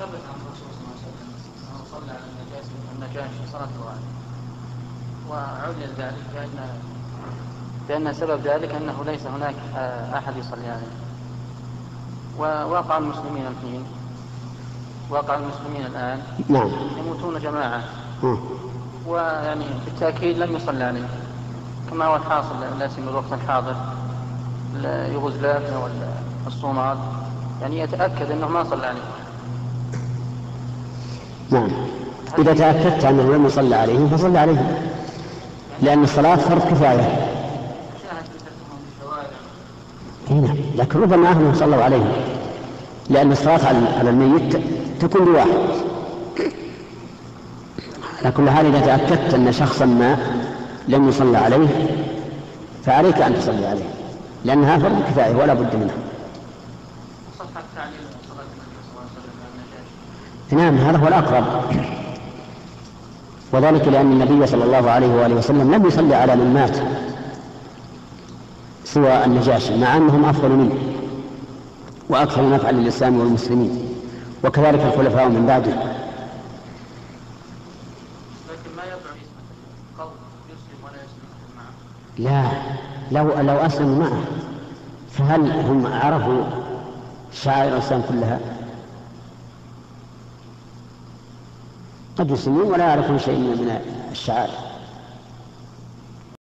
ثبت عن الرسول صلى الله عليه وسلم أنه صلى على النجاشي النجاشي صلاة الغائب. وعلل ذلك بان بأن سبب ذلك أنه ليس هناك أحد يصلي عليه. وواقع المسلمين الحين واقع المسلمين الآن. نعم. يموتون جماعة. ويعني بالتأكيد لم يصلى عليه. كما هو الحاصل لا سيما الوقت الحاضر. يوغوسلافيا والصومال يعني يتأكد أنه ما صلى عليه. نعم. إذا تأكدت أنه لم يصلى عليه فصل عليه. لأن الصلاة فرض كفاية. هنا لكن ربما أهلهم صلوا عليه. لأن الصلاة على الميت تكون بواحد. على كل حال إذا تأكدت أن شخصا ما لم يصلى عليه فعليك أن تصلي عليه. لأنها فرض كفاية ولا بد منها. نعم هذا هو الأقرب. وذلك لأن النبي صلى الله عليه وآله وسلم لم يصلي على من مات سوى النجاشي مع أنهم أفضل منه وأكثر نفعا للإسلام والمسلمين وكذلك الخلفاء من بعده. لا لو لو أسلموا معه فهل هم عرفوا شعائر الإسلام كلها؟ قد يسلمون ولا يعرفون شيء من الشعائر.